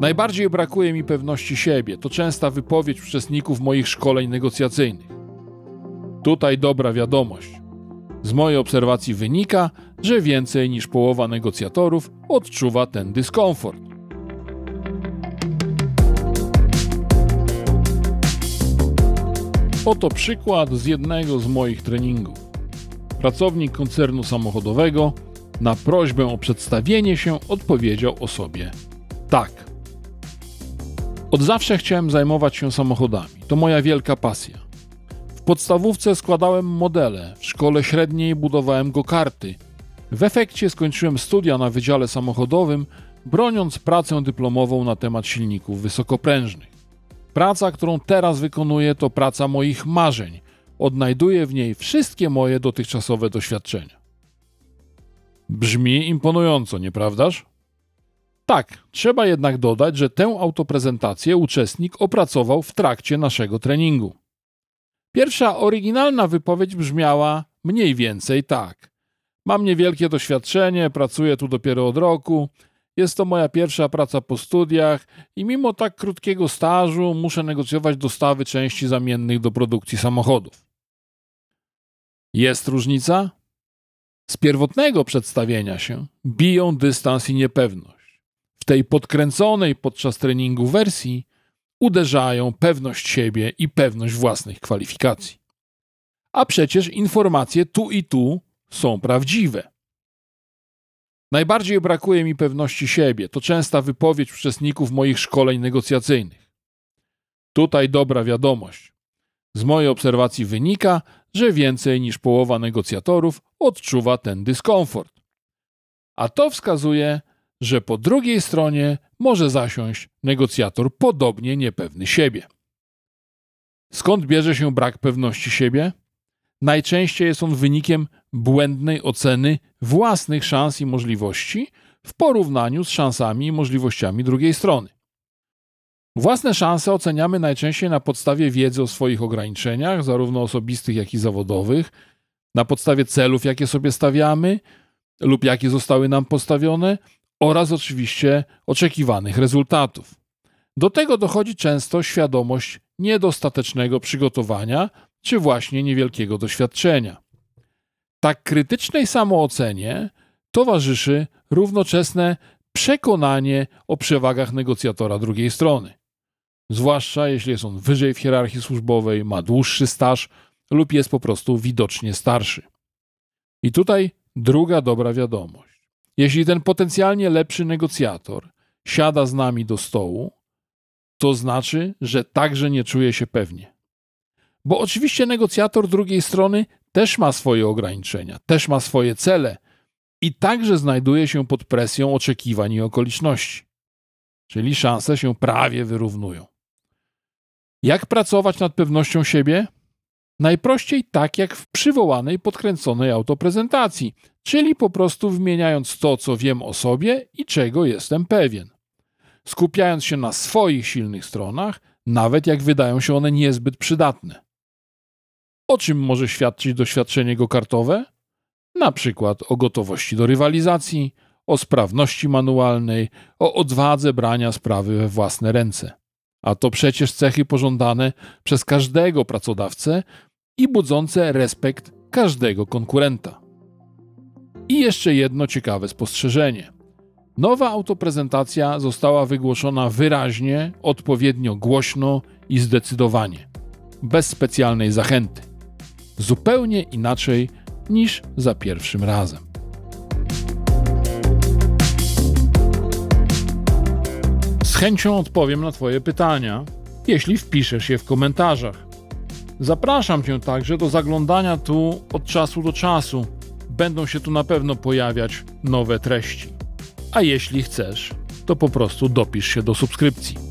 Najbardziej brakuje mi pewności siebie. To częsta wypowiedź uczestników moich szkoleń negocjacyjnych. Tutaj dobra wiadomość. Z mojej obserwacji wynika, że więcej niż połowa negocjatorów odczuwa ten dyskomfort. Oto przykład z jednego z moich treningów. Pracownik koncernu samochodowego na prośbę o przedstawienie się odpowiedział osobie tak. Od zawsze chciałem zajmować się samochodami. To moja wielka pasja. W podstawówce składałem modele, w szkole średniej budowałem go karty. W efekcie skończyłem studia na Wydziale Samochodowym, broniąc pracę dyplomową na temat silników wysokoprężnych. Praca, którą teraz wykonuję, to praca moich marzeń. Odnajduję w niej wszystkie moje dotychczasowe doświadczenia. Brzmi imponująco, nieprawdaż? Tak, trzeba jednak dodać, że tę autoprezentację uczestnik opracował w trakcie naszego treningu. Pierwsza oryginalna wypowiedź brzmiała mniej więcej tak. Mam niewielkie doświadczenie, pracuję tu dopiero od roku, jest to moja pierwsza praca po studiach i mimo tak krótkiego stażu muszę negocjować dostawy części zamiennych do produkcji samochodów. Jest różnica? Z pierwotnego przedstawienia się biją dystans i niepewność. W tej podkręconej podczas treningu wersji uderzają pewność siebie i pewność własnych kwalifikacji. A przecież informacje tu i tu są prawdziwe. Najbardziej brakuje mi pewności siebie. To częsta wypowiedź uczestników moich szkoleń negocjacyjnych. Tutaj dobra wiadomość. Z mojej obserwacji wynika, że więcej niż połowa negocjatorów odczuwa ten dyskomfort. A to wskazuje, że po drugiej stronie może zasiąść negocjator podobnie niepewny siebie. Skąd bierze się brak pewności siebie? Najczęściej jest on wynikiem błędnej oceny własnych szans i możliwości w porównaniu z szansami i możliwościami drugiej strony. Własne szanse oceniamy najczęściej na podstawie wiedzy o swoich ograniczeniach, zarówno osobistych, jak i zawodowych, na podstawie celów, jakie sobie stawiamy lub jakie zostały nam postawione, oraz oczywiście oczekiwanych rezultatów. Do tego dochodzi często świadomość niedostatecznego przygotowania czy właśnie niewielkiego doświadczenia. Tak krytycznej samoocenie towarzyszy równoczesne przekonanie o przewagach negocjatora drugiej strony. Zwłaszcza jeśli jest on wyżej w hierarchii służbowej, ma dłuższy staż lub jest po prostu widocznie starszy. I tutaj druga dobra wiadomość. Jeśli ten potencjalnie lepszy negocjator siada z nami do stołu, to znaczy, że także nie czuje się pewnie. Bo oczywiście negocjator drugiej strony też ma swoje ograniczenia, też ma swoje cele i także znajduje się pod presją oczekiwań i okoliczności. Czyli szanse się prawie wyrównują. Jak pracować nad pewnością siebie? Najprościej tak jak w przywołanej podkręconej autoprezentacji, czyli po prostu wymieniając to, co wiem o sobie i czego jestem pewien. Skupiając się na swoich silnych stronach, nawet jak wydają się one niezbyt przydatne. O czym może świadczyć doświadczenie go-kartowe? Na przykład o gotowości do rywalizacji, o sprawności manualnej, o odwadze brania sprawy we własne ręce. A to przecież cechy pożądane przez każdego pracodawcę i budzące respekt każdego konkurenta. I jeszcze jedno ciekawe spostrzeżenie. Nowa autoprezentacja została wygłoszona wyraźnie, odpowiednio głośno i zdecydowanie, bez specjalnej zachęty zupełnie inaczej niż za pierwszym razem. Z chęcią odpowiem na Twoje pytania, jeśli wpiszesz je w komentarzach. Zapraszam Cię także do zaglądania tu od czasu do czasu. Będą się tu na pewno pojawiać nowe treści. A jeśli chcesz, to po prostu dopisz się do subskrypcji.